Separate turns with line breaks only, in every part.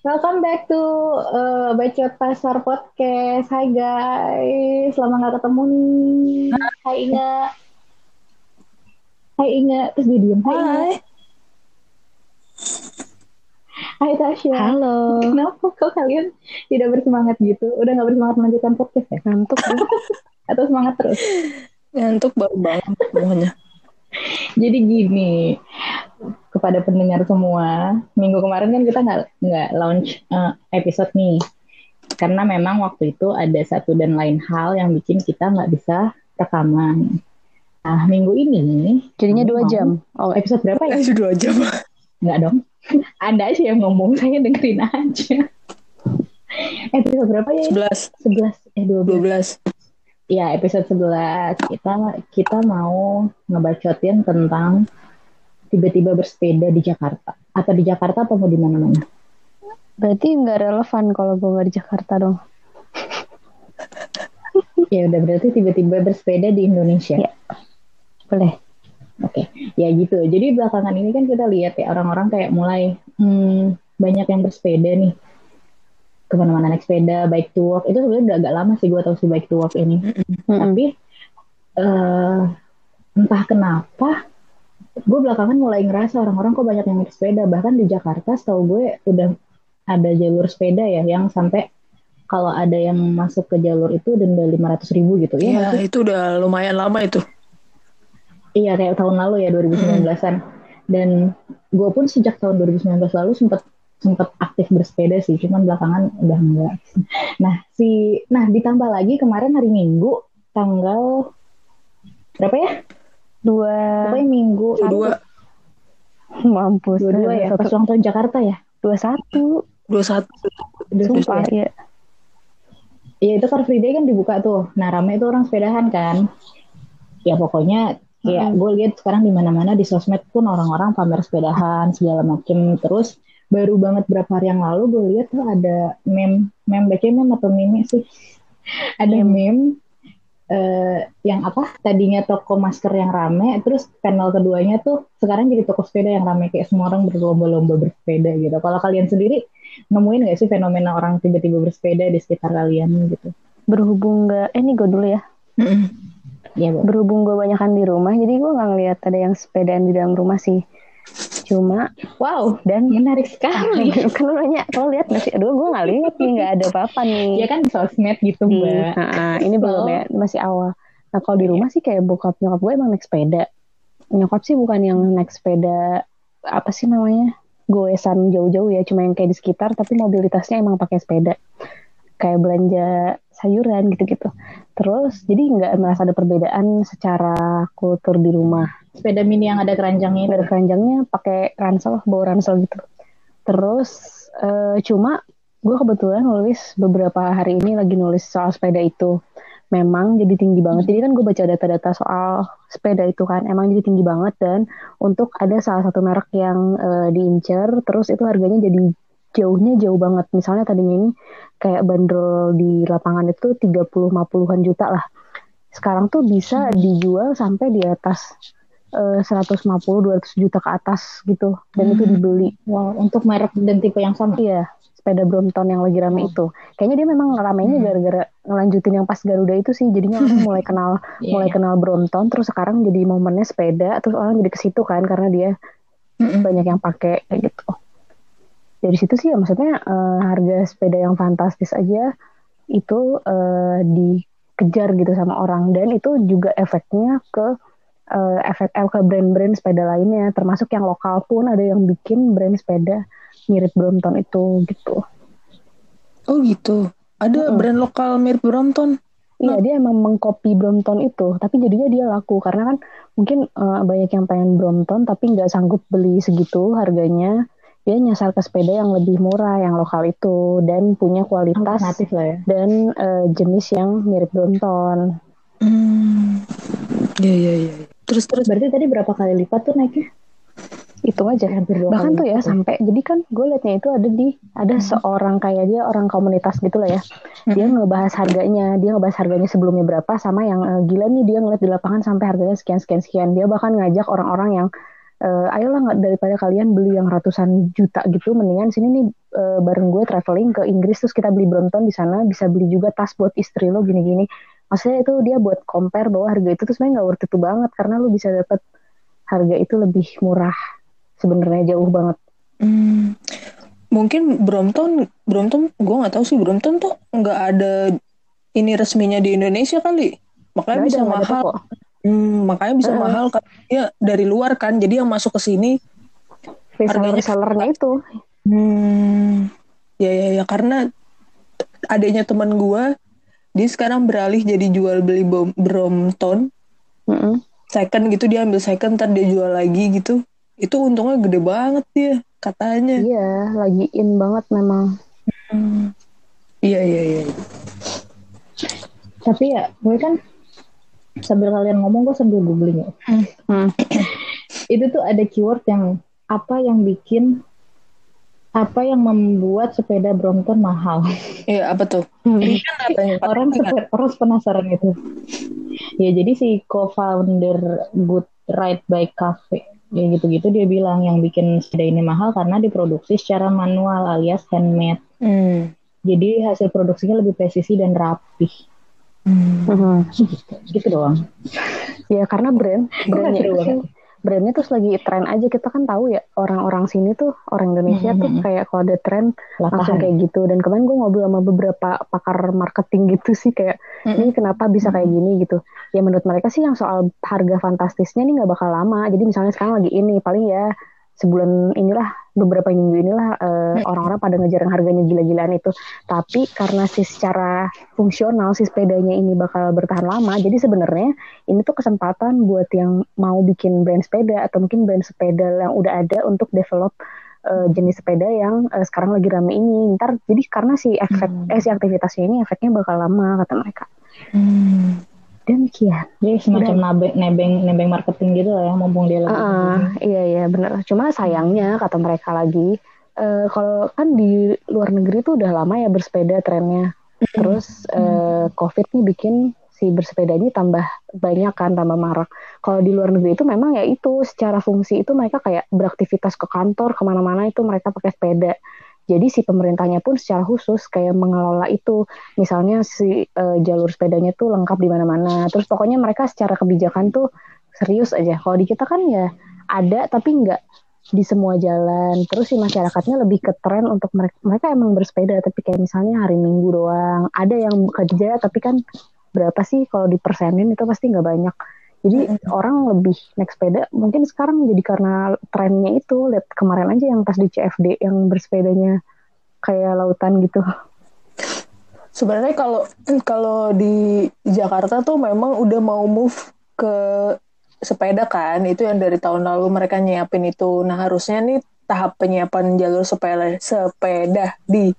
Welcome back to uh, Bacot Pasar Podcast. Hai guys, lama gak ketemu nih. Hai Inga. Hai Inga, terus dia diem. Hai.
Hai.
Hai Tasya.
Halo.
Kenapa kok kalian tidak bersemangat gitu? Udah gak bersemangat melanjutkan podcast ya?
Ngantuk.
Atau semangat terus?
Ngantuk baru bangun semuanya.
Jadi gini, kepada pendengar semua, minggu kemarin kan kita nggak nggak launch uh, episode nih, karena memang waktu itu ada satu dan lain hal yang bikin kita nggak bisa rekaman. Nah minggu ini,
Jadinya dua jam. Oh,
Episode berapa ya?
eh, dua jam.
Nggak dong. Anda aja yang ngomong, saya dengerin aja. episode berapa ya?
Sebelas.
11 eh 12.
Dua belas.
Ya, episode 11 kita kita mau ngebacotin tentang tiba-tiba bersepeda di Jakarta. Atau di Jakarta atau mau di mana-mana?
Berarti nggak relevan kalau gue nggak di Jakarta dong.
Ya udah berarti tiba-tiba bersepeda di Indonesia.
Ya. Boleh.
Oke, ya gitu. Jadi belakangan ini kan kita lihat ya orang-orang kayak mulai hmm, banyak yang bersepeda nih ke mana-mana naik sepeda, bike to work. Itu sebenarnya udah agak lama sih gue tahu si bike to work ini.
Mm-mm.
Tapi eh entah kenapa gue belakangan mulai ngerasa orang-orang kok banyak yang naik sepeda. Bahkan di Jakarta setahu gue udah ada jalur sepeda ya yang sampai kalau ada yang masuk ke jalur itu denda 500 ribu gitu ya. sih?
itu udah lumayan lama itu.
Iya kayak tahun lalu ya 2019-an. Dan gue pun sejak tahun 2019 lalu sempat sempat aktif bersepeda sih, cuman belakangan udah enggak. Nah, si nah ditambah lagi kemarin hari Minggu tanggal berapa ya?
Dua.
Pokoknya Minggu
Dua,
dua,
Mampus.
dua ya, pas
Satu.
ulang tahun Jakarta ya.
Dua satu. Dua satu.
Dua
Sumpah,
ya.
ya.
Iya itu Car Free Day kan dibuka tuh. Nah rame itu orang sepedahan kan. Ya pokoknya ya
Mm.
gue lihat sekarang di mana-mana di sosmed pun orang-orang pamer sepedahan segala macem. Terus baru banget berapa hari yang lalu gue lihat tuh ada meme, meme baca meme atau meme sih. Ada meme eh, yang apa? Tadinya toko masker yang rame, terus panel keduanya tuh sekarang jadi toko sepeda yang rame kayak semua orang berlomba-lomba bersepeda gitu. Kalau kalian sendiri nemuin gak sih fenomena orang tiba-tiba bersepeda di sekitar kalian gitu?
Berhubung nggak, eh ini gue dulu ya.
Iya, Bu.
Berhubung gue banyakan di rumah, jadi gue nggak ngeliat ada yang sepedaan di dalam rumah sih. Cuma
Wow,
dan
menarik sekali.
kan nanya kalau lihat nggak sih? Aduh gue nggak lihat nih nggak ada apa-apa nih.
Ya kan sosmed gitu,
Hmm,
Mbak.
nah, ini belum
Oh.
ya masih awal. Nah kalau di rumah sih kayak bokap nyokap gue emang naik sepeda. Nyokap sih bukan yang naik sepeda apa sih namanya goesan jauh-jauh ya cuma yang kayak di sekitar tapi mobilitasnya emang pakai sepeda. Kayak belanja sayuran gitu-gitu. Terus jadi nggak merasa ada perbedaan secara kultur di rumah
Sepeda mini yang ada keranjangnya
ada keranjangnya pakai ransel bawa ransel gitu. Terus eh, cuma gue kebetulan nulis beberapa hari ini lagi nulis soal sepeda itu. Memang jadi tinggi banget. Jadi kan gue baca data-data soal sepeda itu kan emang jadi tinggi banget. Dan untuk ada salah satu merek yang eh, diincar terus itu harganya jadi jauhnya jauh banget. Misalnya tadinya ini kayak bandrol di lapangan itu 30-50an juta lah. Sekarang tuh bisa dijual sampai di atas eh, 150-200 juta ke atas gitu dan itu
Hmm.
dibeli
Wow, untuk merek dan tipe yang sama.
iya sepeda Brompton yang lagi rame
Oh.
itu kayaknya dia memang ramenya
Hmm.
gara-gara ngelanjutin yang pas Garuda itu sih jadinya orang mulai kenal
Iya,
mulai
iya.
kenal Brompton terus sekarang jadi momennya sepeda terus orang jadi ke situ kan karena dia
Mm-mm.
banyak yang pakai kayak gitu dari situ sih ya maksudnya eh, harga sepeda yang fantastis aja itu eh, dikejar gitu sama orang dan itu juga efeknya ke eh, efek ke brand-brand sepeda lainnya termasuk yang lokal pun ada yang bikin brand sepeda mirip Brompton itu gitu
Oh gitu. Ada
Mm-mm.
brand lokal mirip Brompton.
Iya dia emang mengcopy Brompton itu, tapi jadinya dia laku karena kan mungkin eh, banyak yang pengen Brompton tapi nggak sanggup beli segitu harganya. Dia nyasar ke sepeda yang lebih murah, yang lokal itu dan punya kualitas
Alternatif lah ya.
dan eh, jenis yang mirip Brompton.
Hmm. Iya iya iya. Terus terus.
Berarti tadi berapa kali lipat tuh naiknya?
Itu aja.
Hampir dua
Bahkan
kali
tuh ya sampai jadi kan gue liatnya itu ada di ada seorang kayak dia orang komunitas gitu lah ya. Dia ngebahas harganya, dia ngebahas harganya sebelumnya berapa sama yang eh, gila nih dia ngeliat di lapangan sampai harganya sekian sekian sekian. Dia bahkan ngajak orang-orang yang uh, ayolah nggak daripada kalian beli yang ratusan juta gitu mendingan sini nih uh, bareng gue traveling ke Inggris terus kita beli Brompton di sana bisa beli juga tas buat istri lo gini-gini maksudnya itu dia buat compare bahwa harga itu tuh sebenarnya nggak worth itu banget karena lo bisa dapat harga itu lebih murah sebenarnya jauh banget
hmm, mungkin Brompton Brompton gue nggak tahu sih Brompton tuh nggak ada ini resminya di Indonesia kali makanya gak bisa ada, mahal Hmm, makanya bisa uh. mahal karena dia dari luar kan. Jadi yang masuk ke sini
harganya sellernya itu.
Hmm. Ya ya ya karena adanya teman gua dia sekarang beralih jadi jual beli bom, Brompton. Mm -hmm. Second gitu dia ambil second ntar dia jual lagi gitu. Itu untungnya gede banget dia katanya.
Iya, lagi in banget memang.
Hmm. Iya iya iya.
Tapi ya gue kan sambil kalian ngomong gue sambil googling ya. Hmm. itu tuh ada keyword yang apa yang bikin apa yang membuat sepeda Brompton mahal?
Iya apa tuh?
Hmm. orang sepeda, orang penasaran itu. Ya jadi si co-founder Good Ride Bike Cafe ya gitu-gitu dia bilang yang bikin sepeda ini mahal karena diproduksi secara manual alias handmade. Hmm. Jadi hasil produksinya lebih presisi dan rapih. Hmm.
hmm. gitu, doang. Ya karena brand, brandnya itu brandnya terus lagi tren aja kita kan tahu ya orang-orang sini tuh orang Indonesia hmm. tuh kayak kalau ada tren langsung kayak gitu. Dan kemarin gue ngobrol sama beberapa pakar marketing gitu sih kayak hmm. ini kenapa bisa kayak gini gitu. Ya menurut mereka sih yang soal harga fantastisnya ini nggak bakal lama. Jadi misalnya sekarang lagi ini paling ya sebulan inilah beberapa minggu inilah uh, orang-orang pada ngejar yang harganya gila-gilaan itu. Tapi karena si secara fungsional si sepedanya ini bakal bertahan lama, jadi sebenarnya ini tuh kesempatan buat yang mau bikin brand sepeda atau mungkin brand sepeda yang udah ada untuk develop uh, jenis sepeda yang uh, sekarang lagi rame ini. Ntar jadi karena si efek hmm. eh si aktivitasnya ini efeknya bakal lama kata mereka.
Hmm demikian. Jadi semacam nebeng nebeng nebeng marketing gitu lah ya mumpung dia lagi uh,
iya iya benar cuma sayangnya kata mereka lagi uh, kalau kan di luar negeri tuh udah lama ya bersepeda trennya. Terus uh, covid nih bikin si bersepeda ini tambah banyak kan tambah marak. Kalau di luar negeri itu memang ya itu secara fungsi itu mereka kayak beraktivitas ke kantor ke mana-mana itu mereka pakai sepeda jadi si pemerintahnya pun secara khusus kayak mengelola itu. Misalnya si uh, jalur sepedanya tuh lengkap di mana-mana. Terus pokoknya mereka secara kebijakan tuh serius aja. Kalau di kita kan ya ada tapi nggak di semua jalan. Terus si masyarakatnya lebih ke tren untuk mereka mereka emang bersepeda tapi kayak misalnya hari Minggu doang. Ada yang kerja tapi kan berapa sih kalau dipersenin itu pasti nggak banyak. Jadi mm-hmm. orang lebih naik sepeda mungkin sekarang jadi karena trennya itu lihat kemarin aja yang pas di CFD yang bersepedanya kayak lautan gitu.
Sebenarnya kalau kalau di Jakarta tuh memang udah mau move ke sepeda kan itu yang dari tahun lalu mereka nyiapin itu. Nah harusnya nih tahap penyiapan jalur sepeda sepeda di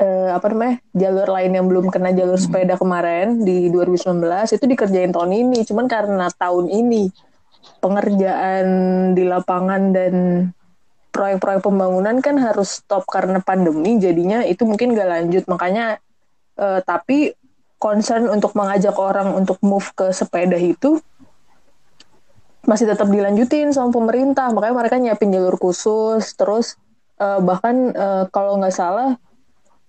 uh, apa namanya jalur lain yang belum kena jalur sepeda kemarin di 2019 itu dikerjain tahun ini. Cuman karena tahun ini pengerjaan di lapangan dan proyek-proyek pembangunan kan harus stop karena pandemi jadinya itu mungkin gak lanjut. Makanya uh, tapi concern untuk mengajak orang untuk move ke sepeda itu masih tetap dilanjutin sama pemerintah. Makanya mereka nyiapin jalur khusus terus uh, bahkan uh, kalau nggak salah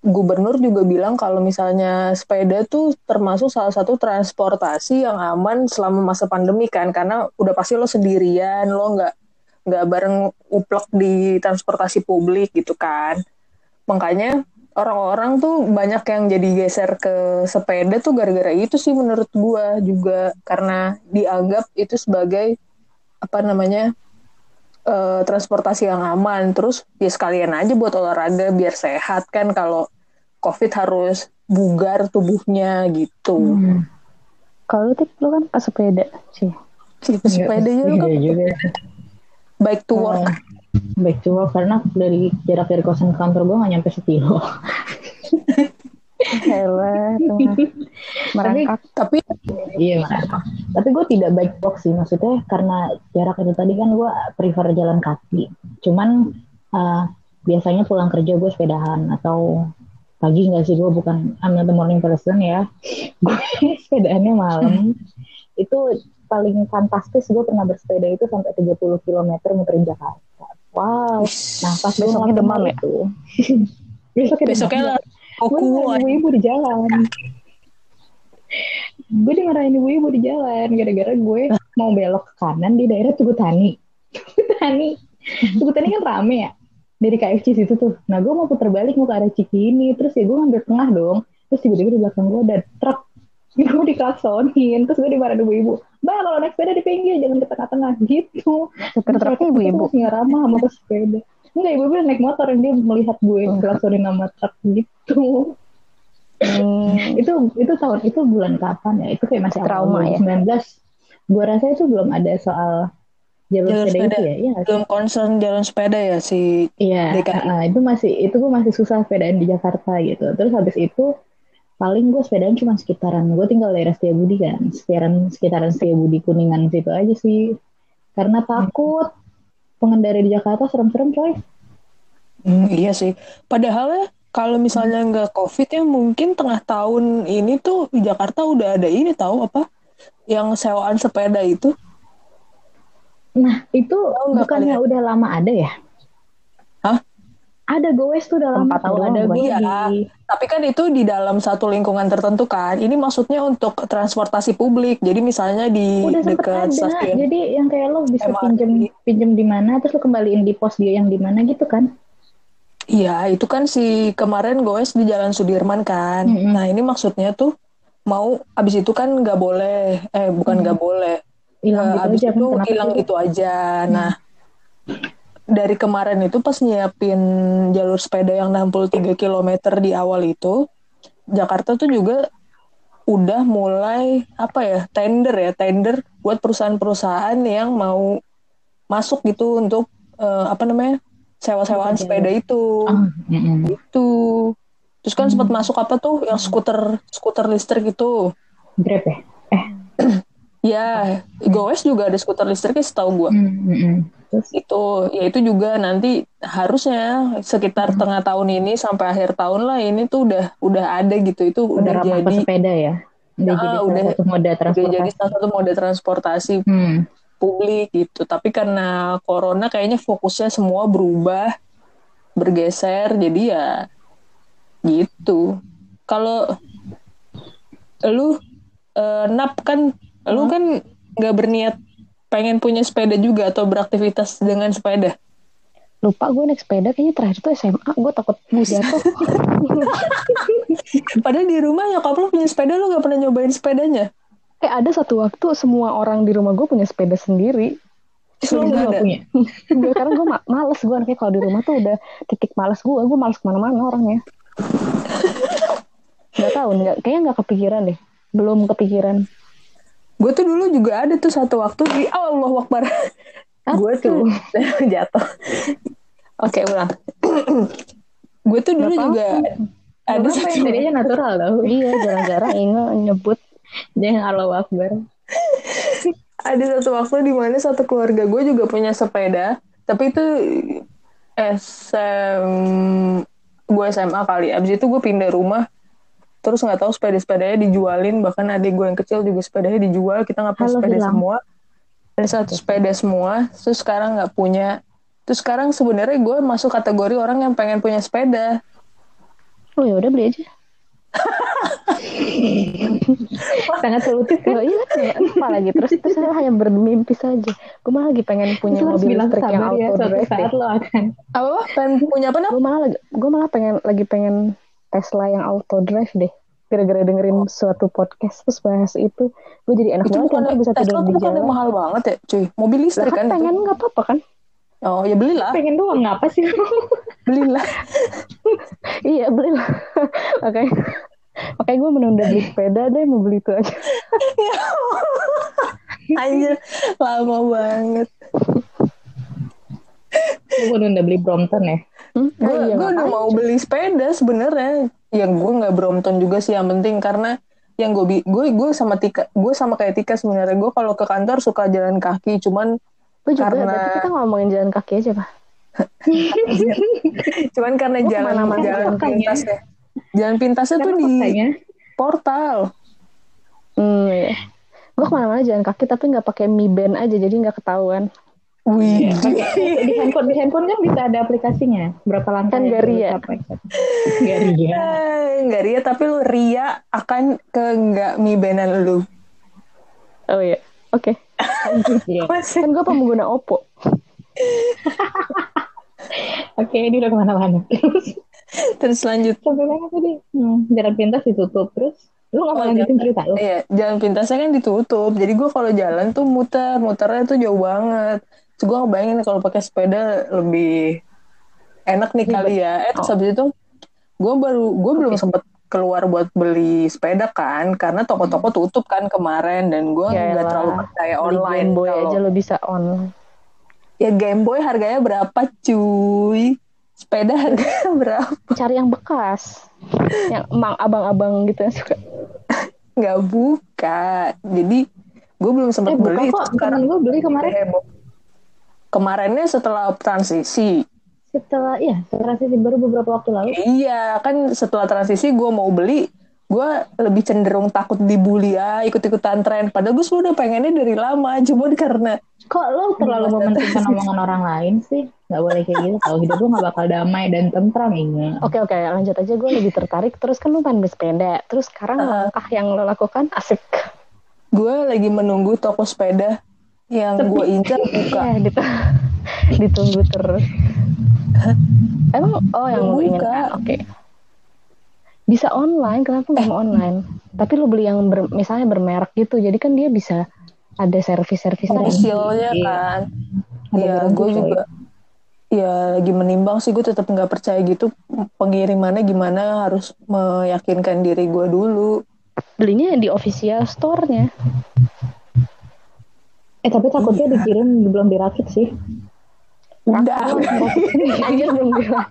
gubernur juga bilang kalau misalnya sepeda tuh termasuk salah satu transportasi yang aman selama masa pandemi kan karena udah pasti lo sendirian lo nggak nggak bareng uplek di transportasi publik gitu kan. Makanya orang-orang tuh banyak yang jadi geser ke sepeda tuh gara-gara itu sih menurut gua juga karena dianggap itu sebagai apa namanya uh, transportasi yang aman. Terus ya sekalian aja buat olahraga biar sehat kan kalau covid harus bugar tubuhnya gitu hmm.
kalau tip lo kan pas sepeda sih
sepeda juga, juga. baik to work uh,
baik to work karena dari jarak dari kosan ke kantor gue gak nyampe sekilo merangkak. Tapi, tapi iya Tapi gue tidak baik box sih maksudnya karena jarak itu tadi kan gue prefer jalan kaki. Cuman uh, biasanya pulang kerja gue sepedahan atau pagi nggak sih gue bukan I'm not the morning person ya gue sepedaannya malam itu paling fantastis gue pernah bersepeda itu sampai 30 km muterin Jakarta. Wow. Nah pas gue
Besoknya demam ya?
itu. besoknya
Besoknya
demam.
lah.
Gue ibu-ibu di jalan. gue dimarahin ibu-ibu di jalan gara-gara gue mau belok ke kanan di daerah Tugutani. Tugutani. Tugutani kan rame ya. Dari KFC situ tuh. Nah gue mau putar balik mau ke arah Cikini. Terus ya gue ngambil tengah dong. Terus tiba-tiba di belakang gue ada truk. Gue diklaksonin. Terus gue dimarahin ibu-ibu. Mbak kalau naik sepeda di pinggir jangan ke tengah-tengah gitu.
Supir truknya ibu-ibu.
Terus ramah sama pesepeda. Enggak, ibu-ibu naik motor yang dia melihat gue klaksonin sama truk gitu.
Hmm,
itu itu tahun itu bulan kapan ya? Itu kayak masih awal
Trauma ya?
2019. Gue rasa itu belum ada soal jalur,
Jalur
sepeda,
sepeda.
itu ya. Sih?
Belum concern jalan sepeda ya si
iya.
DKI.
ah, itu masih itu gue masih susah sepedaan di Jakarta gitu. Terus habis itu paling gue sepedaan cuma sekitaran gue tinggal daerah Setiabudi kan sekitaran sekitaran Setiabudi Kuningan situ aja sih karena takut pengendara di Jakarta serem-serem coy
Hmm, iya sih. Padahal ya kalau misalnya nggak COVID ya mungkin tengah tahun ini tuh di Jakarta udah ada ini tahu apa? Yang sewaan sepeda itu.
Nah, itu
nggak
bukannya udah lama ada ya?
Hah?
Ada goes tuh udah lama
Tempat
tahu
doang,
ada gue di
Tapi kan itu di dalam satu lingkungan tertentu kan. Ini maksudnya untuk transportasi publik. Jadi misalnya di
udah
dekat
ada.
stasiun.
Jadi yang kayak lo bisa
MRT.
pinjem pinjem di mana terus lo kembaliin di pos dia yang di mana gitu kan?
Iya, itu kan si kemarin goes di Jalan Sudirman kan.
Mm-mm.
Nah ini maksudnya tuh mau abis itu kan nggak boleh, eh bukan nggak boleh,
Hilang
Eh,
gitu
abis
aja
itu hilang gitu aja. Nah dari kemarin itu pas nyiapin jalur sepeda yang 63 km di awal itu, Jakarta tuh juga udah mulai apa ya tender ya tender buat perusahaan-perusahaan yang mau masuk gitu untuk eh, apa namanya sewa-sewaan sepeda itu
Ah, mm-mm.
gitu. Terus kan sempat masuk apa tuh yang skuter skuter listrik itu.
Grab ya? Eh,
Ya, Gowes juga ada skuter listriknya setahu gua.
mm, mm-mm. Terus
Itu ya itu juga nanti harusnya sekitar tengah tahun ini sampai akhir tahun lah ini tuh udah udah ada gitu. Itu
udah
udah, jadi
pesepeda ya? Udah
Ah,
jadi salah
udah-
satu moda
udah jadi
transportasi.
salah satu moda transportasi
Hmm.
publik gitu. Tapi karena corona kayaknya fokusnya semua berubah, bergeser. Jadi ya gitu. Kalau lu eh, nap kan, lu kan nggak berniat pengen punya sepeda juga atau beraktivitas dengan sepeda.
lupa gue naik sepeda kayaknya terakhir tuh SMA gue takut mau jatuh
Padahal di rumah nyokap lu punya sepeda, lu gak pernah nyobain sepedanya.
eh ada satu waktu semua orang di rumah gue punya sepeda sendiri
lu
Gue
ada.
punya.
gue karena gue ma- males gue anaknya kalau di rumah tuh udah titik males gue gue males ke mana-mana orangnya tahu nggak kayaknya nggak kepikiran deh belum kepikiran
Gue tuh dulu juga ada tuh satu waktu di Allah Akbar. gue tuh jatuh. Oke ulang. gue tuh dulu
Nggak
juga ada
Ada
satu
yang tadinya natural loh.
iya jarang-jarang Inge nyebut
Jangan Allah Akbar.
ada satu waktu di mana satu keluarga gue juga punya sepeda tapi itu SM gue SMA kali abis itu gue pindah rumah terus nggak tahu sepeda sepedanya dijualin bahkan adik gue yang kecil juga sepedanya dijual kita nggak punya
Halo,
sepeda
hilang.
semua. Ada satu sepeda semua terus sekarang nggak punya. Terus sekarang sebenarnya gue masuk kategori orang yang pengen punya sepeda.
Oh ya udah beli aja.
Sangat solutif
Ya,
kan?
iya apa lagi terus terus saya hanya bermimpi saja. Gue malah lagi pengen punya
Terus
mobil listrik yang
sabar ya
auto drive
saat lo akan.
apa? Pengen punya apa
gue malah lagi gue malah pengen lagi pengen Tesla yang auto drive deh. Gara-gara dengerin suatu podcast terus bahas itu gue jadi enak
itu
banget
bukan
kan bisa
Tesla
tidur di
bukan
jalan.
mahal banget ya cuy. Mobil listrik
kan pengen nggak apa-apa kan?
Oh ya belilah.
Pengen doang ngapa sih?
Belilah.
Iya belilah. Makanya makanya gue menunda beli sepeda deh mau beli itu aja.
Anjir, lama banget.
Gue udah beli Brompton ya.
Gue
Ah, iya,
udah
ngapain?
mau beli sepeda sebenarnya. Yang gue nggak Brompton juga sih yang penting karena yang gue gue gue sama Tika gue sama kayak Tika sebenarnya gue kalau ke kantor suka jalan kaki cuman
Lu juga
Karena-
berarti kita ngomongin jalan kaki aja pak
cuman karena
Gua
jalan
ke mana-mana
jalan
makanya.
pintasnya jalan pintasnya tuh di portal
hmm, iya. gue ke mana-mana jalan kaki tapi nggak pakai Mi Band aja jadi nggak ketahuan
Wih,
di handphone di handphone kan bisa ada aplikasinya. Berapa lantai
Kan nggak ria.
nggak ria.
Eh, nggak ria tapi lu ria akan ke nggak mibenan lu.
oh iya. Oke.
Iya.
kan gue pengguna Oppo.
Oke ini udah ke mana-mana. Terus
Terus lanjut.
sampai mana tadi? Hmm, jalan pintas ditutup. Terus? Lu nggak mau
Oh,
lanjutin cerita lu?
Iya, jalan pintasnya kan ditutup. Jadi gue kalau jalan tuh muter, muternya tuh jauh banget. Terus gue ngebayangin kalau pakai sepeda lebih enak nih kali ya. Eh, terus habis itu gue baru, gue belum sempet keluar buat beli sepeda kan, karena toko-toko tutup kan kemarin dan gue
Ya
nggak terlalu percaya online.
Game Boy
kalau-
aja lo bisa online
Ya Game Boy harganya berapa cuy? Sepeda harganya berapa?
cari yang bekas yang emang abang-abang gitu yang suka
Nggak buka. Jadi gue belum
eh
sempet
buka
beli.
kok
sekarang
temen gue beli kemarin
heboh. Kemarinnya setelah transisi.
setelah ya transisi baru beberapa waktu lalu.
Iya, kan setelah transisi gue mau beli, gue lebih cenderung takut dibully ya, ikut-ikutan tren. Padahal gue sudah pengennya dari lama, cuma karena
kok lo terlalu mementingkan omongan orang lain sih? Nggak boleh kayak gitu. Kalau hidup lo nggak bakal damai dan tentram ingat.
Oke oke lanjut aja. Gue lebih tertarik. Terus kan lu pengen bersepeda terus sekarang
Uh-huh.
langkah yang lo lakukan? Asik.
Gue lagi menunggu toko sepeda yang gue incar buka.
ya dit- ditunggu terus emang oh yang
Belum
lo ingin
buka.
oke bisa online kenapa nggak mau online tapi lo beli yang ber- misalnya bermerek gitu jadi kan dia bisa ada servis-servisnya
Hasilnya
Iya.
kan.
Ada garansi,
gue juga. Ya lagi menimbang sih gue tetap nggak percaya gitu pengirimannya gimana harus meyakinkan diri gue dulu.
belinya di official store-nya
eh tapi takutnya dikirim belum dirakit sih
Udah,
anjir belum
ntar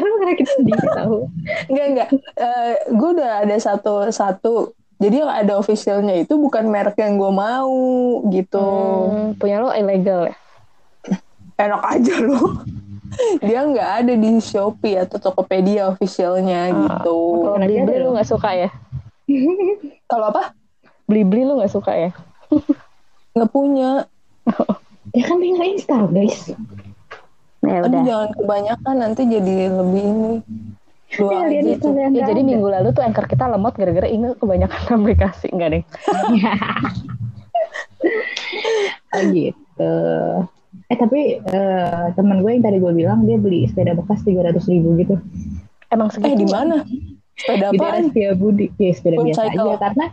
lo ngerakit sendiri tahu
enggak enggak. Eh, gue udah ada satu satu. Jadi yang ada officialnya itu bukan merek yang gue mau gitu.
Hmm, punya lo ilegal ya
Enak aja loh. Dia nggak ada di Shopee atau Tokopedia officialnya gitu.
kalau beli lo nggak suka ya
Kalau apa?
beli beli lo nggak suka ya
Nggak punya.
ya kan tinggal install guys
ya
Aduh
udah
jangan kebanyakan nanti jadi lebih ini. Dua
dia
aja tuh.
Ya, jadi
ada.
minggu lalu tuh anchor kita lemot gara-gara inget kebanyakan aplikasi enggak deh.
oh gitu eh tapi eh, teman gue yang tadi gue bilang dia beli sepeda bekas tiga ratus ribu gitu
Emang segitu.
Eh di mana? Sepeda
di daerah
apaan?
Setiabudi ya sepeda
Full
biasa
cycle.
aja karena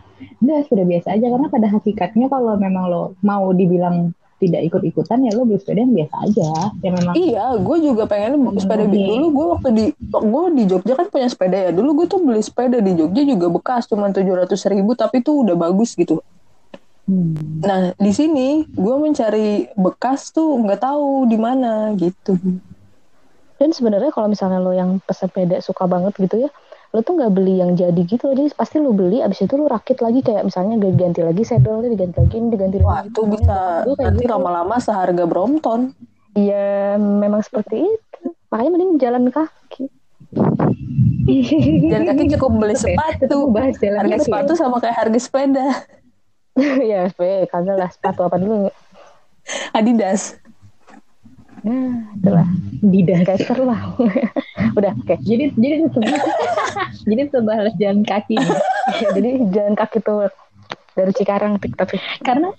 enggak sepeda biasa aja karena pada hakikatnya kalau memang lo mau dibilang tidak ikut-ikutan ya lo beli sepeda yang biasa aja ya memang
Iya, gue juga pengen sepeda
Oke.
dulu. Gue waktu di gue di Jogja kan punya sepeda ya. Dulu gue tuh beli sepeda di Jogja juga bekas, cuma tujuh ratus ribu, tapi tuh udah bagus gitu.
Hmm.
Nah di sini gue mencari bekas tuh nggak tahu di mana gitu.
Dan sebenarnya kalau misalnya lo yang pesepeda suka banget gitu ya, lo tuh nggak beli yang jadi gitu loh. Jadi pasti lo beli, abis itu lo rakit lagi kayak misalnya ganti lagi saddle, diganti lagi, ini diganti lagi.
Wah itu bisa
Gue kayak
nanti
gitu.
lama-lama seharga Brompton.
Iya, memang seperti itu. Makanya mending jalan kaki.
Jalan kaki cukup beli sepatu.
bahas jalan
Harga
kaki
sepatu
ya.
sama kayak harga sepeda.
ya, kagak lah sepatu apa dulu.
Adidas.
Nah, itulah.
Didas.
Skater lah. Udah, oke.
jadi jadi tetap jadi bahas jalan kaki nih.
Jadi jalan kaki tuh dari Cikarang tapi
karena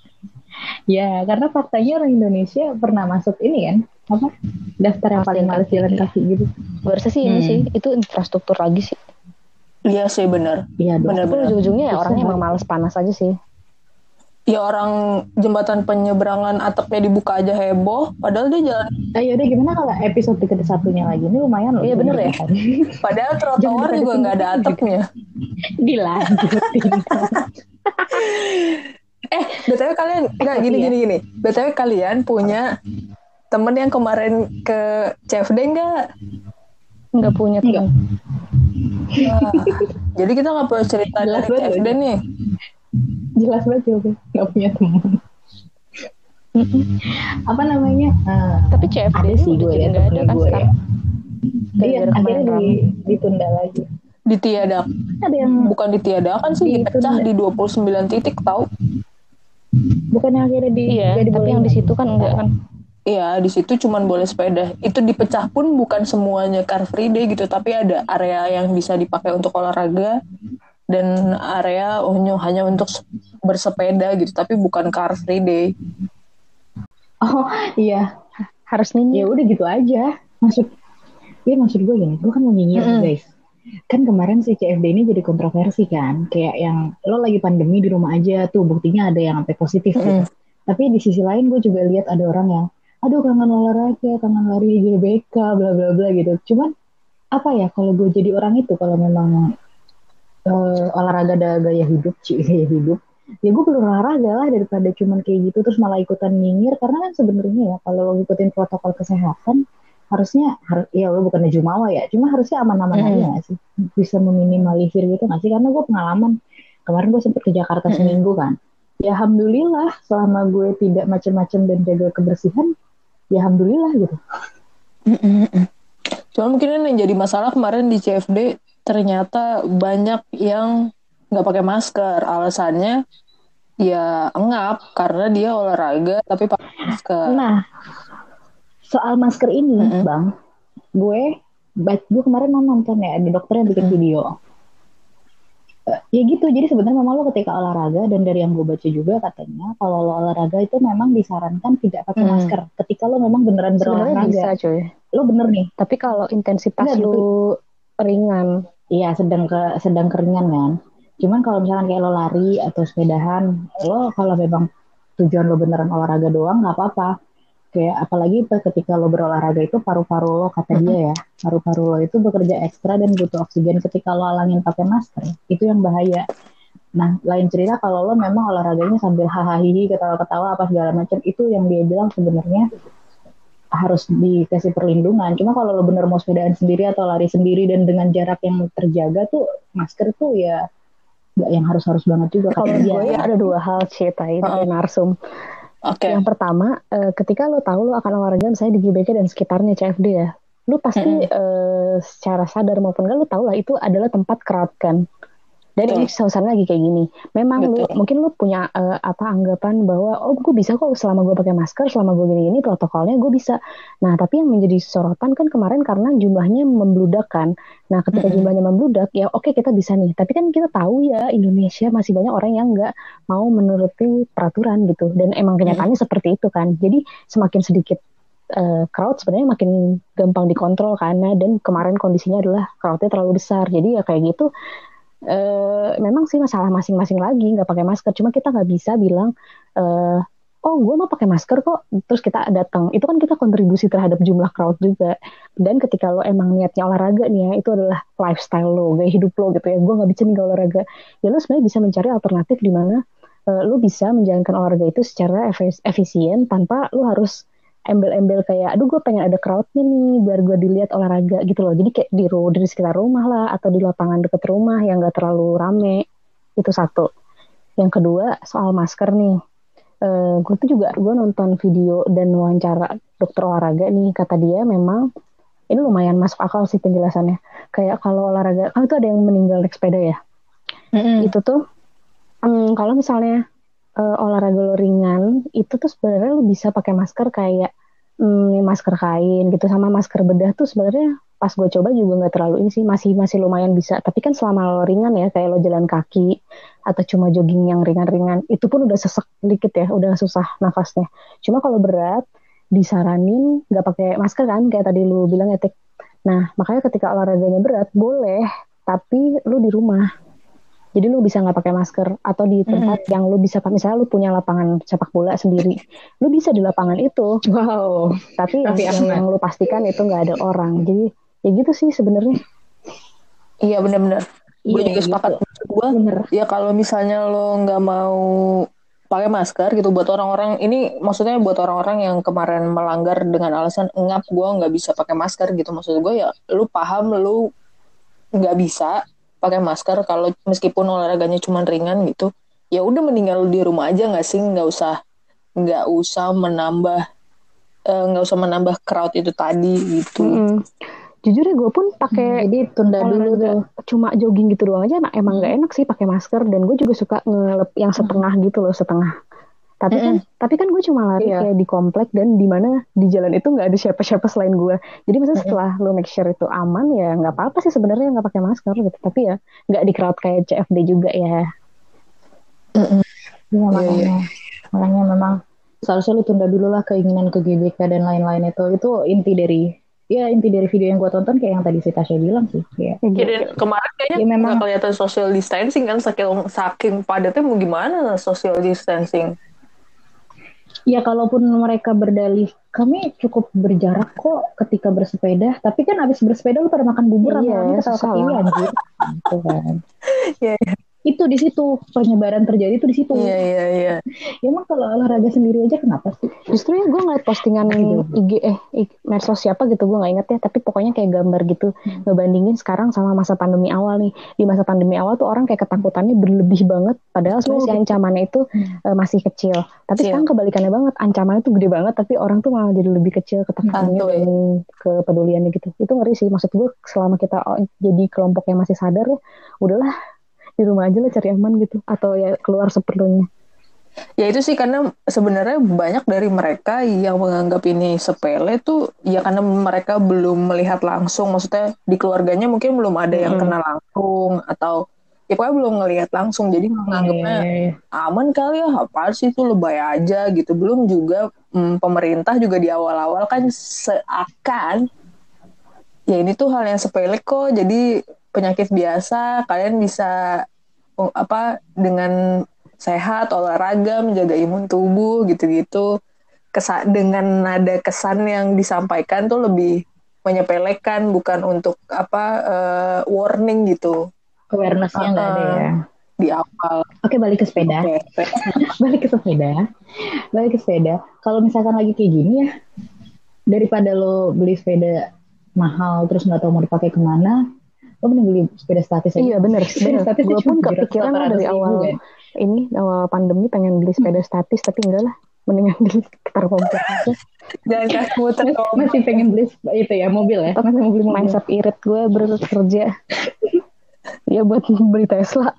ya karena faktanya orang Indonesia pernah masuk ini kan apa daftar yang paling males jalan kaki gitu
gue rasa sih ini
Hmm.
sih itu infrastruktur lagi sih.
Iya sih bener.
iya
Bener.
Tapi ujung-ujungnya ya orangnya emang males panas aja sih.
Ya orang jembatan penyeberangan atapnya dibuka aja heboh. Padahal dia jalan.
ayo Ah, udah gimana kalau episode ke satunya lagi ini lumayan loh
Iya, bener ya?
Padahal trotoar juga nggak ada atapnya.
dilanjutin
Eh, btw kalian nggak gini
Iya.
gini gini. btw kalian punya temen yang kemarin ke CFD nggak?
Nggak punya teman.
Wah, jadi kita nggak perlu cerita dari CFD nih.
Jelas banget jawabnya nggak punya teman. Apa namanya? Eh,
Tapi CFD
ada sih gue ya
ada kan
gue ya.
sekarang.
iya
Gara-gara
akhirnya di, ditunda lagi.
Ditiadakan,
ada yang
bukan ditiadakan sih, dipecah di 29 titik tahu.
bukan yang akhirnya di
iya tapi yang di situ kan enggak kan?
Iya, di situ cuman boleh sepeda. Itu dipecah pun bukan semuanya car free day gitu, tapi ada area yang bisa dipakai untuk olahraga dan area hanya untuk bersepeda gitu, tapi bukan car free day.
Oh iya,
harus nih.
Ya udah gitu aja. Maksud, ya maksud gue gini, gue kan mau nyinyir mm -hmm. guys. Kan kemarin si CFD ini jadi kontroversi kan, kayak yang lo lagi pandemi di rumah aja tuh, buktinya ada yang sampai positif mm -hmm. gitu. Tapi di sisi lain gue juga lihat ada orang yang aduh kangen olahraga, kangen lari GBK, bla bla bla gitu. Cuman apa ya kalau gue jadi orang itu kalau memang uh, olahraga ada gaya hidup, sih gaya hidup, ya gue perlu olahraga lah daripada cuman kayak gitu terus malah ikutan nyinyir karena kan sebenarnya ya kalau lo ngikutin protokol kesehatan harusnya harus ya lo bukannya jumawa ya cuma harusnya aman-aman hmm. aja gak sih bisa meminimalisir gitu gak sih karena gue pengalaman kemarin gue sempet ke Jakarta hmm. seminggu kan ya alhamdulillah selama gue tidak macam-macam dan jaga kebersihan ya alhamdulillah gitu.
Cuma mungkin yang jadi masalah kemarin di CFD ternyata banyak yang nggak pakai masker. Alasannya ya engap karena dia olahraga tapi pakai masker.
Nah, soal masker ini, mm -hmm. bang, gue, gue kemarin nonton ya ada dokter yang bikin mm -hmm. video ya gitu jadi sebenarnya memang lo ketika olahraga dan dari yang gue baca juga katanya kalau lo olahraga itu memang disarankan tidak pakai hmm. masker ketika lo memang beneran berolahraga bisa cuy lo bener nih
tapi kalau intensitas Enggak, lo ringan
iya sedang ke sedang keringan kan cuman kalau misalkan kayak lo lari atau sepedahan lo kalau memang tujuan lo beneran olahraga doang nggak apa-apa. Kayak apalagi ketika lo berolahraga itu paru-paru lo kata dia ya paru-paru lo itu bekerja ekstra dan butuh oksigen ketika lo alangin pakai masker. Itu yang bahaya. Nah lain cerita kalau lo memang olahraganya sambil hahaha ketawa-ketawa apa segala macam itu yang dia bilang sebenarnya harus dikasih perlindungan. Cuma kalau lo bener mau sepedaan sendiri atau lari sendiri dan dengan jarak yang terjaga tuh masker tuh ya gak yang harus harus banget juga
kalau gue ya ada dua hal cerita ini uh -uh. narsum Okay. Yang pertama, uh, ketika lo tahu lo akan olahraga misalnya di GBK dan sekitarnya CFD ya, lo pasti mm -hmm. uh, secara sadar maupun enggak lo tahu lah itu adalah tempat crowd kan. Dan ini suasana lagi kayak gini. Memang Betul. lu mungkin lu punya uh, apa anggapan bahwa oh gue bisa kok selama gue pakai masker, selama gue gini-gini protokolnya gue bisa. Nah tapi yang menjadi sorotan kan kemarin karena jumlahnya membludak kan. Nah ketika mm -hmm. jumlahnya membludak ya oke okay, kita bisa nih. Tapi kan kita tahu ya Indonesia masih banyak orang yang nggak mau menuruti peraturan gitu. Dan emang kenyataannya mm -hmm. seperti itu kan. Jadi semakin sedikit uh, crowd sebenarnya makin gampang dikontrol karena dan kemarin kondisinya adalah crowdnya terlalu besar. Jadi ya kayak gitu uh, memang sih masalah masing-masing lagi nggak pakai masker. Cuma kita nggak bisa bilang uh, oh gue mau pakai masker kok. Terus kita datang. Itu kan kita kontribusi terhadap jumlah crowd juga. Dan ketika lo emang niatnya olahraga nih ya itu adalah lifestyle lo gaya hidup lo gitu ya. Gue nggak bisa nih olahraga. Ya lo sebenarnya bisa mencari alternatif di mana uh, lo bisa menjalankan olahraga itu secara efisien tanpa lo harus embel-embel kayak aduh gue pengen ada crowdnya nih biar gue dilihat olahraga gitu loh. Jadi kayak di di sekitar rumah lah atau di lapangan deket rumah yang gak terlalu rame. Itu satu. Yang kedua soal masker nih. Uh, eh, gue tuh juga gue nonton video dan wawancara dokter olahraga nih. Kata dia memang ini lumayan masuk akal sih penjelasannya. Kayak kalau olahraga kan itu ada yang meninggal naik sepeda ya? Mm-hmm. itu tuh um, kalau misalnya uh, olahraga lo ringan itu tuh sebenarnya lo bisa pakai masker kayak hmm, masker kain gitu sama masker bedah tuh sebenarnya pas gue coba juga nggak terlalu ini sih masih masih lumayan bisa. Tapi kan selama lo ringan ya kayak lo jalan kaki atau cuma jogging yang ringan-ringan itu pun udah sesek dikit ya udah susah nafasnya. Cuma kalau berat disaranin nggak pakai masker kan kayak tadi lu bilang ya nah makanya ketika olahraganya berat boleh tapi lu di rumah jadi lu bisa nggak pakai masker atau di tempat mm. yang lu bisa misalnya lu punya lapangan sepak bola sendiri, lu bisa di lapangan itu.
Wow.
Tapi, Tapi yang, yang lu pastikan itu nggak ada orang. Jadi ya gitu sih sebenarnya.
Iya benar-benar. Iya, gue juga gitu. sepakat. Gue ya kalau misalnya lo nggak mau pakai masker gitu buat orang-orang ini maksudnya buat orang-orang yang kemarin melanggar dengan alasan ngap gue nggak bisa pakai masker gitu maksud gue ya lu paham lu nggak bisa pakai masker kalau meskipun olahraganya cuma ringan gitu ya udah mendingan di rumah aja nggak sih? Nggak usah nggak usah menambah eh, nggak uh, usah menambah crowd itu tadi gitu. Mm-hmm.
jujur ya gue pun pakai hmm, jadi tunda dulu tuh. cuma jogging gitu doang aja. Emang nggak enak sih pakai masker dan gue juga suka ngelep yang setengah gitu loh setengah Tapi kan, tapi kan gue cuma lari
Iya.
kayak di komplek dan di mana di jalan itu nggak ada siapa-siapa selain gue. Jadi maksudnya setelah lo make sure itu aman ya nggak apa-apa sih sebenarnya nggak pakai masker gitu. Tapi ya nggak di crowd kayak CFD juga ya.
Iya
Iya,
makanya,
iya.
makanya memang seharusnya lu tunda dulu lah keinginan ke GBK dan lain-lain itu. Itu inti dari ya inti dari video yang gue tonton kayak yang tadi si Tasya bilang sih. Ya.
Ya,
dan kemarin kayaknya
Ya, memang-
nggak kelihatan social distancing kan saking saking padatnya mau gimana social distancing.
Ya kalaupun mereka berdalih kami cukup berjarak kok ketika bersepeda, tapi kan abis bersepeda lu pada makan bubur
Iya,
rame-rame ketawa
susah
ketiwi
lah.
anjir. Gitu kan.
Iya,
Itu di situ penyebaran terjadi itu di situ.
Iya iya iya.
Ya emang kalau olahraga sendiri aja kenapa sih?
Justru ya gue ngeliat postingan. IG eh IG, medsos siapa gitu gue nggak inget ya tapi pokoknya kayak gambar gitu
Hmm.
ngebandingin sekarang sama masa pandemi awal nih di masa pandemi awal tuh orang kayak ketakutannya berlebih banget padahal sebenarnya si ancamannya itu
Hmm.
eh, masih kecil tapi
Kecil.
sekarang kebalikannya banget ancamannya tuh gede banget tapi orang tuh malah jadi lebih kecil ketakutannya
Santuy.
dan kepeduliannya gitu itu ngeri sih maksud gue selama kita oh, jadi kelompok yang masih sadar ya udahlah di rumah aja lah cari aman gitu. Atau ya keluar seperlunya.
Ya itu sih karena sebenarnya banyak dari mereka yang menganggap ini sepele tuh ya karena mereka belum melihat langsung, maksudnya di keluarganya mungkin belum ada yang
Mm.
kena langsung atau ya pokoknya belum ngelihat langsung, jadi menganggapnya
Iya,
aman kali ya, apa sih itu lebay aja gitu. Belum juga mm, pemerintah juga di awal-awal kan seakan ya ini tuh hal yang sepele kok, jadi penyakit biasa, kalian bisa oh, apa dengan sehat, olahraga, menjaga imun tubuh gitu-gitu. Kesa dengan nada kesan yang disampaikan tuh lebih menyepelekan bukan untuk apa eh, warning gitu
Awareness-nya nggak ada ya.
di awal.
Oke balik ke sepeda.
Oke.
balik ke sepeda balik ke sepeda kalau misalkan lagi kayak gini ya daripada lo beli sepeda mahal terus nggak tahu mau dipakai ke mana lo mending beli sepeda statis aja
Iya bener,
sepeda
bener.
statis
Gue pun
cuma
kepikiran lah
700
dari awal
kan.
ini awal pandemi pengen beli sepeda statis tapi enggak lah mendingan beli sekitar komplek aja.
Jangan kasih muter dong.
masih pengen beli itu ya mobil ya masih mau beli mobil
Mindset irit gue bekerja. ya buat beli Tesla.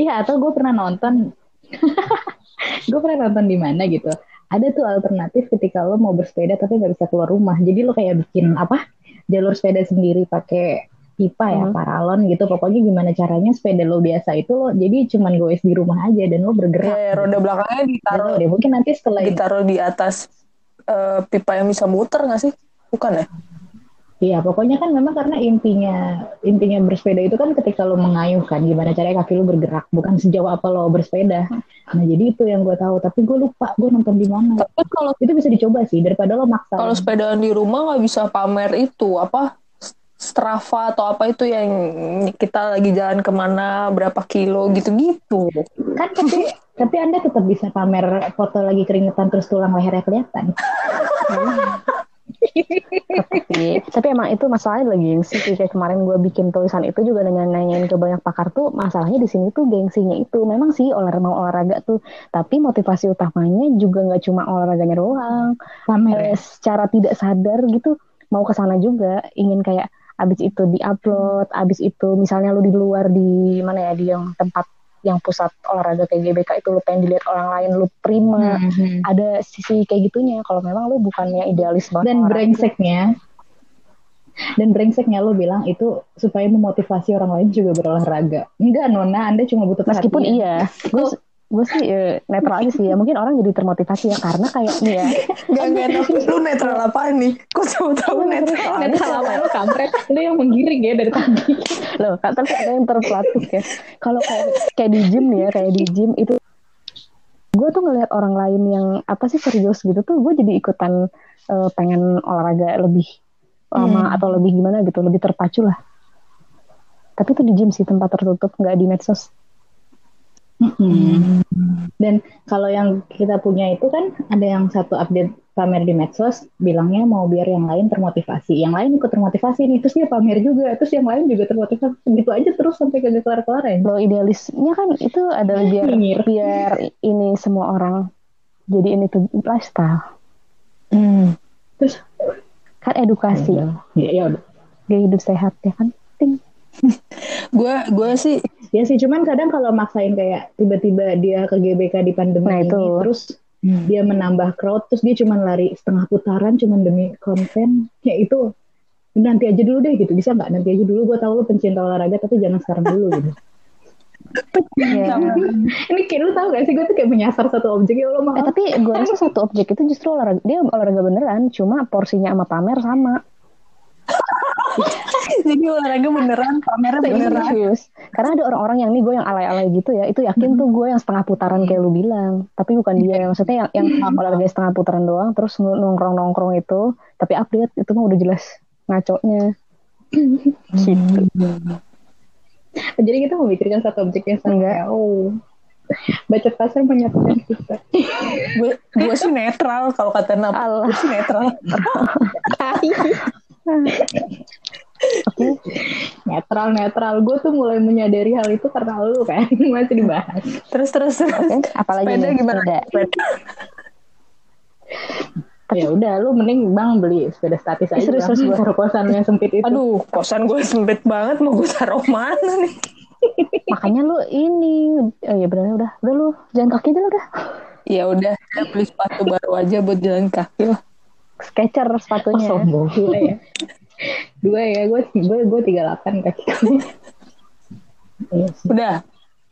iya atau gue pernah nonton gue pernah nonton di mana gitu ada tuh alternatif ketika lo mau bersepeda tapi nggak bisa keluar rumah jadi lo kayak bikin apa jalur sepeda sendiri pakai pipa ya
Hmm.
paralon gitu. Pokoknya gimana caranya sepeda lo biasa itu lo jadi cuman goes di rumah aja dan lo bergerak
Ya, roda belakangnya ditaruh
deh mungkin nanti setelah
ditaruh di atas eh, pipa yang bisa muter nggak sih? Bukan ya?
iya pokoknya kan memang karena intinya intinya bersepeda itu kan ketika lo mengayuh kan gimana caranya kaki lo bergerak bukan sejauh apa lo bersepeda. Nah jadi itu yang gue tahu tapi gue lupa gue nonton di mana.
Tapi kalau
itu bisa dicoba sih daripada lo maksa
kalau sepedaan di rumah nggak bisa pamer itu apa Strava atau apa itu yang kita lagi jalan ke mana berapa kilo gitu-gitu.
kan tapi tapi anda tetap bisa pamer foto lagi keringetan terus tulang lehernya kelihatan.
Tapi, tapi emang itu masalahnya lagi gengsi sih. Kayak kemarin gue bikin tulisan itu juga nanya nanyain ke banyak pakar tuh masalahnya di sini tuh gengsinya itu memang sih olahraga mau olahraga tuh. Tapi motivasi utamanya juga nggak cuma olahraganya doang.
Pamer.
Eh, secara tidak sadar gitu mau ke sana juga. Ingin kayak abis itu diupload abis itu misalnya lu di luar di mana ya di yang tempat yang pusat olahraga kayak GBK itu lu pengen dilihat orang lain lu prima
Mhm.
ada sisi kayak gitunya. Kalau memang lu bukannya idealis banget
dan brengseknya dan brengseknya lo bilang itu supaya memotivasi orang lain juga berolahraga. Enggak nona anda cuma butuh
meskipun
perhatian.
iya gue gue sih eh, netral aja sih ya. Mungkin orang jadi termotivasi ya karena kayak nih ya.
Gak gak lu netral apaan nih? Kok tahu tahu netral?
netral apa? Lo kampret. Lo yang menggiring ya dari tadi.
Loh kan tapi ada yang terpelatuk ya. Kalau kayak kayak di gym nih ya kayak di gym itu gue tuh ngelihat orang lain yang apa sih serius gitu tuh gue jadi ikutan eh, pengen olahraga lebih lama
Hmm.
atau lebih gimana gitu lebih terpacu lah. Tapi itu di gym sih tempat tertutup nggak di medsos
Mm-mm. Dan kalau yang kita punya itu kan ada yang satu update pamer di medsos bilangnya mau biar yang lain termotivasi. Yang lain ikut termotivasi nih, terus dia pamer juga, terus yang lain juga termotivasi. Gitu aja terus sampai kagak kelar-kelar ya.
Kalau idealisnya kan itu adalah biar
Nyinyir.
biar ini semua orang jadi ini tuh lifestyle
Hmm.
Terus
kan edukasi
ya, ya udah.
gaya hidup sehat ya kan penting
Gue gue sih
Ya sih, cuman kadang kalau maksain kayak tiba-tiba dia ke GBK di pandemi
Nah,
ini,
itu.
terus dia menambah crowd, terus dia cuman lari setengah putaran cuman demi konten, ya itu nanti aja dulu deh gitu, bisa nggak? Nanti aja dulu, gue tahu lu pencinta olahraga, tapi jangan sekarang dulu gitu.
Iya.
Ini kayak lu tau gak sih, gue tuh kayak menyasar satu objek, ya Allah
Eh, tapi gue rasa satu objek itu justru olahraga dia olahraga beneran cuma porsinya sama pamer sama
Jadi olahraga beneran, pamernya beneran.
Serius. Karena ada orang-orang yang nih gue yang alay-alay gitu ya, itu yakin tuh gue yang setengah putaran kayak lu bilang. Tapi bukan dia, maksudnya yang, yang olahraga setengah putaran doang, terus nongkrong-nongkrong itu, tapi update itu mah udah jelas ngaconya. gitu.
Jadi kita memikirkan satu objek yang sama.
Enggak.
ya. Oh. Baca pasar menyatukan kita.
Gue gue sih netral kalau kata Nap. Gue sih netral.
Oke,
netral netral gue tuh mulai menyadari hal itu karena lu kan masih dibahas
Terus terus terus.
oke. Apalagi
Sepeda
nih?
gimana?
Sepeda.
Sepeda.
ya udah lu mending bang beli sepeda statis aja
Serius,
bang
serius gua.
taruh kosan yang sempit itu
Aduh, kosan gue sempit banget mau gue taruh mana nih?
Makanya lu ini, oh ya benar udah, udah lu jalan kaki aja lu udah.
Ya udah, beli sepatu baru aja buat jalan kaki lah.
Sketcher
oh,
sepatunya.
sombong. Dua ya. Dua ya gue gue gue tiga delapan kaki Iya.
Udah,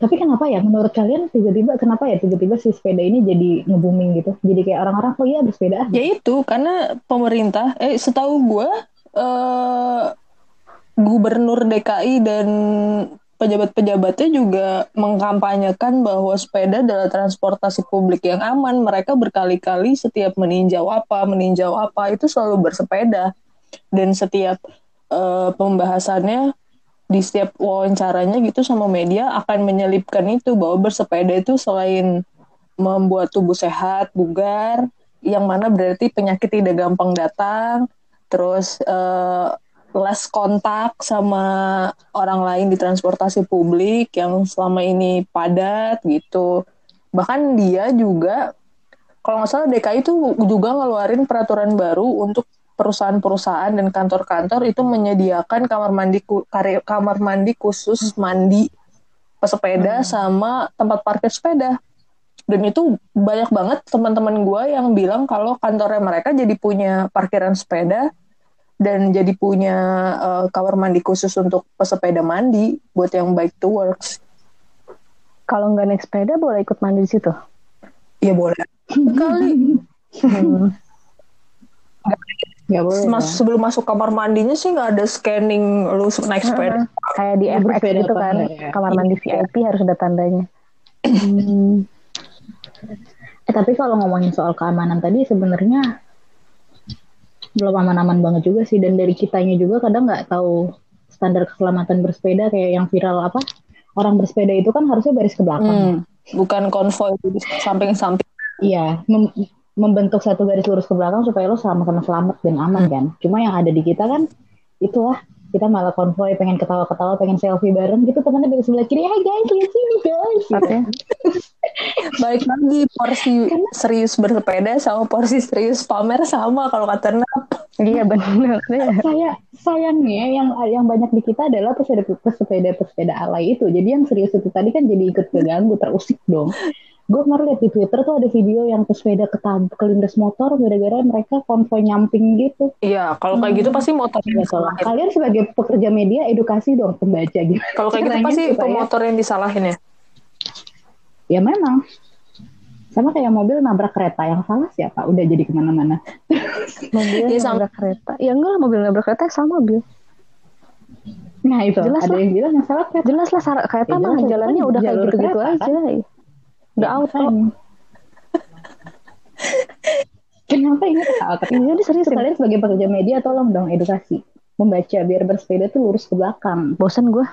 tapi kenapa ya? Menurut kalian tiba-tiba kenapa ya tiba-tiba si sepeda ini jadi nge-booming gitu? Jadi kayak orang-orang oh iya bersepeda
ya itu karena pemerintah, eh setahu gue, eh gubernur DKI dan pejabat-pejabatnya juga mengkampanyekan bahwa sepeda adalah transportasi publik yang aman. Mereka berkali-kali setiap meninjau apa, meninjau apa itu selalu bersepeda. Dan setiap eh, pembahasannya di setiap wawancaranya gitu sama media akan menyelipkan itu bahwa bersepeda itu selain membuat tubuh sehat, bugar, yang mana berarti penyakit tidak gampang datang, terus eh, less kontak sama orang lain di transportasi publik yang selama ini padat gitu. Bahkan dia juga kalau nggak salah DKI itu juga ngeluarin peraturan baru untuk perusahaan-perusahaan dan kantor-kantor itu menyediakan kamar mandi kamar mandi khusus mandi pesepeda sama tempat parkir sepeda. Dan itu banyak banget teman-teman gue yang bilang kalau kantornya mereka jadi punya parkiran sepeda dan jadi punya eh, kamar mandi khusus untuk pesepeda mandi buat yang bike to works.
Kalau nggak naik sepeda boleh ikut mandi di situ.
Ya boleh. Kali
Hmm.
boleh
Mas,
dong.
sebelum masuk kamar mandinya sih nggak ada scanning lu naik sepeda.
Kayak di FX
bersepeda
gitu kan,
ya?
kamar mandi VIP harus ada tandanya. Hmm.
Eh, tapi kalau ngomongin soal keamanan tadi sebenarnya belum aman-aman banget juga sih. Dan dari kitanya juga kadang nggak tahu standar keselamatan bersepeda kayak yang viral apa orang bersepeda itu kan harusnya baris ke belakang.
Hmm, bukan konvoy di samping-samping.
iya mem- membentuk satu garis lurus ke belakang supaya lo sama-sama selamat dan aman kan. Cuma yang ada di kita kan itulah kita malah konvoy pengen ketawa-ketawa pengen selfie bareng gitu temennya dari sebelah kiri hai guys lihat sini guys gitu.
Oke.
Baik lagi porsi serius bersepeda sama porsi serius pamer sama kalau kata Nap.
Iya benar. Iya.
saya sayangnya yang yang banyak di kita adalah pesepeda pesepeda pesepeda alay itu jadi yang serius itu tadi kan jadi ikut keganggu terusik dong gue kemarin lihat di twitter tuh ada video yang pesepeda ketab kelindes motor gara-gara mereka konvoy nyamping gitu.
Iya, kalau kayak gitu pasti motor yang disalahin.
kalian sebagai pekerja media edukasi dong pembaca gitu
Kalau kayak gitu pasti
supaya-
pemotor yang disalahin ya.
ya memang. Sama kayak mobil nabrak kereta. Yang salah siapa? Udah jadi ke mana-mana.
Mobil
Iya, sama-
nabrak kereta. Ya enggak lah mobil nabrak kereta sama bil.
nah itu.
Jelas
ada
lah.
yang bilang yang salah kereta.
Jelas lah kereta
Ya,
mah jalannya
kan
udah kayak gitu-gitu aja. Udah
Ya,
auto.
makanya. Kenapa ini ketawa? Tapi
Jadi serius ya.
kalian sebagai pekerja media tolong dong edukasi. Membaca biar bersepeda tuh lurus ke belakang.
Bosan gue.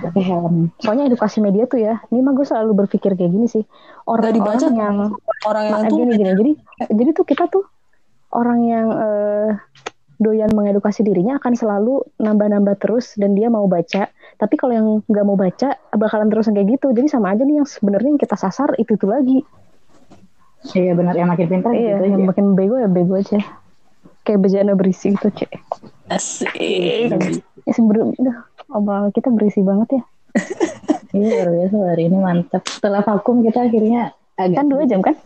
Pakai helm.
Soalnya edukasi media tuh ya. Ini mah gue selalu berpikir kayak gini sih.
Nggak dibaca
Orang-orang yang
orang yang
Nah,
tuh
gini gini jadi jadi tuh kita tuh orang yang eh, doyan mengedukasi dirinya akan selalu nambah-nambah terus dan dia mau baca tapi kalau yang nggak mau baca bakalan terus kayak gitu jadi sama aja nih yang sebenarnya yang kita sasar itu itu lagi
Iya benar yang makin pintar
iya
gitu
yang
aja.
makin bego ya bego aja kayak bejana berisi gitu cek
asik.
ya sebenernya obrolan kita berisi banget ya
Iya luar biasa hari ini mantap. Setelah vakum kita akhirnya agak
Kan dua jam kan?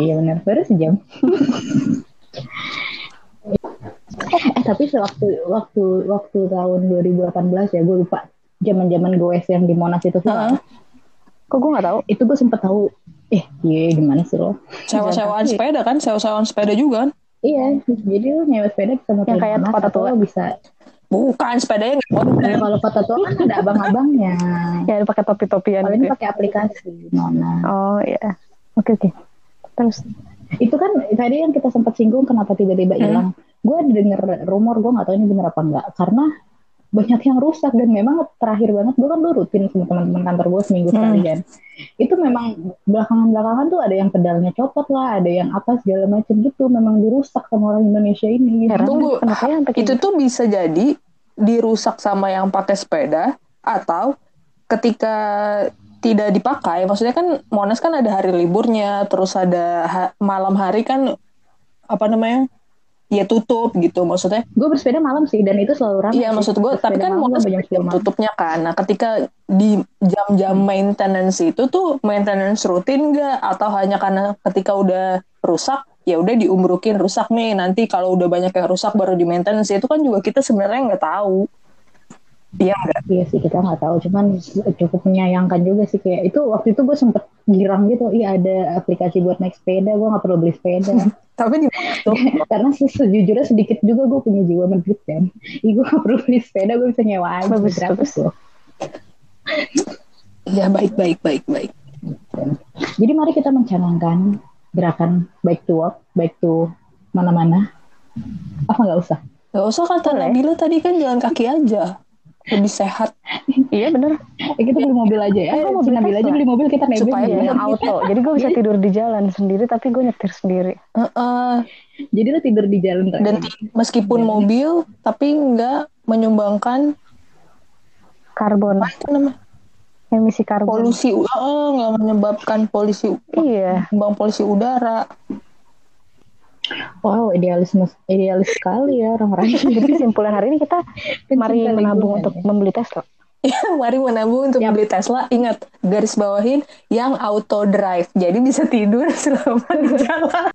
Iya benar, baru sejam. eh tapi sewaktu waktu waktu tahun 2018 ya gue lupa zaman zaman gue yang di Monas itu sih.
Kok gue gak tahu?
Itu gue sempet tahu. Eh, iya gimana sih lo?
Sewa-sewaan sepeda kan, sewa-sewaan sepeda juga kan.
Iya, jadi lo nyewa sepeda bisa muter
Yang kayak kota tua.
bisa.
Bukan, sepedanya nggak
Nah,
konten.
kalau kota tua kan ada abang-abangnya.
Ya pakai topi-topian
Kalau
gitu.
ini
ya.
pakai aplikasi Monas.
Oh iya. Oke oke. Terus
itu kan tadi yang kita sempat singgung kenapa tiba-tiba
Hmm.
hilang. Gue denger rumor, gue nggak tahu ini bener apa enggak. Karena banyak yang rusak dan memang terakhir banget gue kan dulu rutin sama teman-teman kantor gue seminggu
Hmm.
sekali kan. Itu memang belakangan-belakangan tuh ada yang pedalnya copot lah, ada yang apa segala macam gitu. Memang dirusak sama orang Indonesia ini.
Heran.
Tunggu,
Kenapa ya kayak
itu tuh bisa jadi dirusak sama yang pakai sepeda atau ketika tidak dipakai, maksudnya kan Monas kan ada hari liburnya, terus ada ha- malam hari kan apa namanya? Ya tutup gitu maksudnya.
Gue bersepeda malam sih dan itu selalu ramai.
Iya maksud gue, tapi kan
malam
Monas
sampai jam
jam
10 malam.
tutupnya kan. Nah ketika di jam-jam maintenance itu tuh maintenance rutin nggak atau hanya karena ketika udah rusak ya udah diumbrukin rusak nih nanti kalau udah banyak yang rusak baru di maintenance itu kan juga kita sebenarnya nggak tahu. Iya nggak?
Iya sih kita nggak tahu, cuman cukup menyayangkan juga sih kayak itu waktu itu gue sempet girang gitu, iya ada aplikasi buat naik sepeda, gue nggak perlu beli sepeda.
Tapi di
Karena se- sejujurnya sedikit juga gue punya jiwa medit kan, Ih, gue nggak perlu beli sepeda, gue bisa nyewa aja
Bagus, bagus.
loh.
ya baik baik baik baik.
Jadi mari kita mencanangkan gerakan baik to work, baik to mana-mana. Apa nggak usah?
Gak usah kata Nabila tadi kan jalan kaki aja lebih sehat
Iya bener.
Eh, kita beli mobil aja ya.
Eh, mau beli
Nabil aja beli mobil kita naik
Supaya
yang auto. Jadi gue bisa tidur di jalan sendiri tapi gue nyetir sendiri.
Heeh.
Jadi lo tidur di jalan
dan
tadi.
ti- meskipun mobil tapi nggak menyumbangkan
Karbon.
apa namanya
Emisi karbon.
polusi oh, nggak menyebabkan polusi
Iya.
bang polusi udara
Wow, idealisme idealis sekali ya orang-orang.
Jadi kesimpulan hari ini kita mari
Pencinta
menabung
lingkungan,
untuk
ya.
membeli Tesla.
mari menabung untuk beli Tesla ingat garis bawahin yang auto drive jadi bisa tidur selama di jalan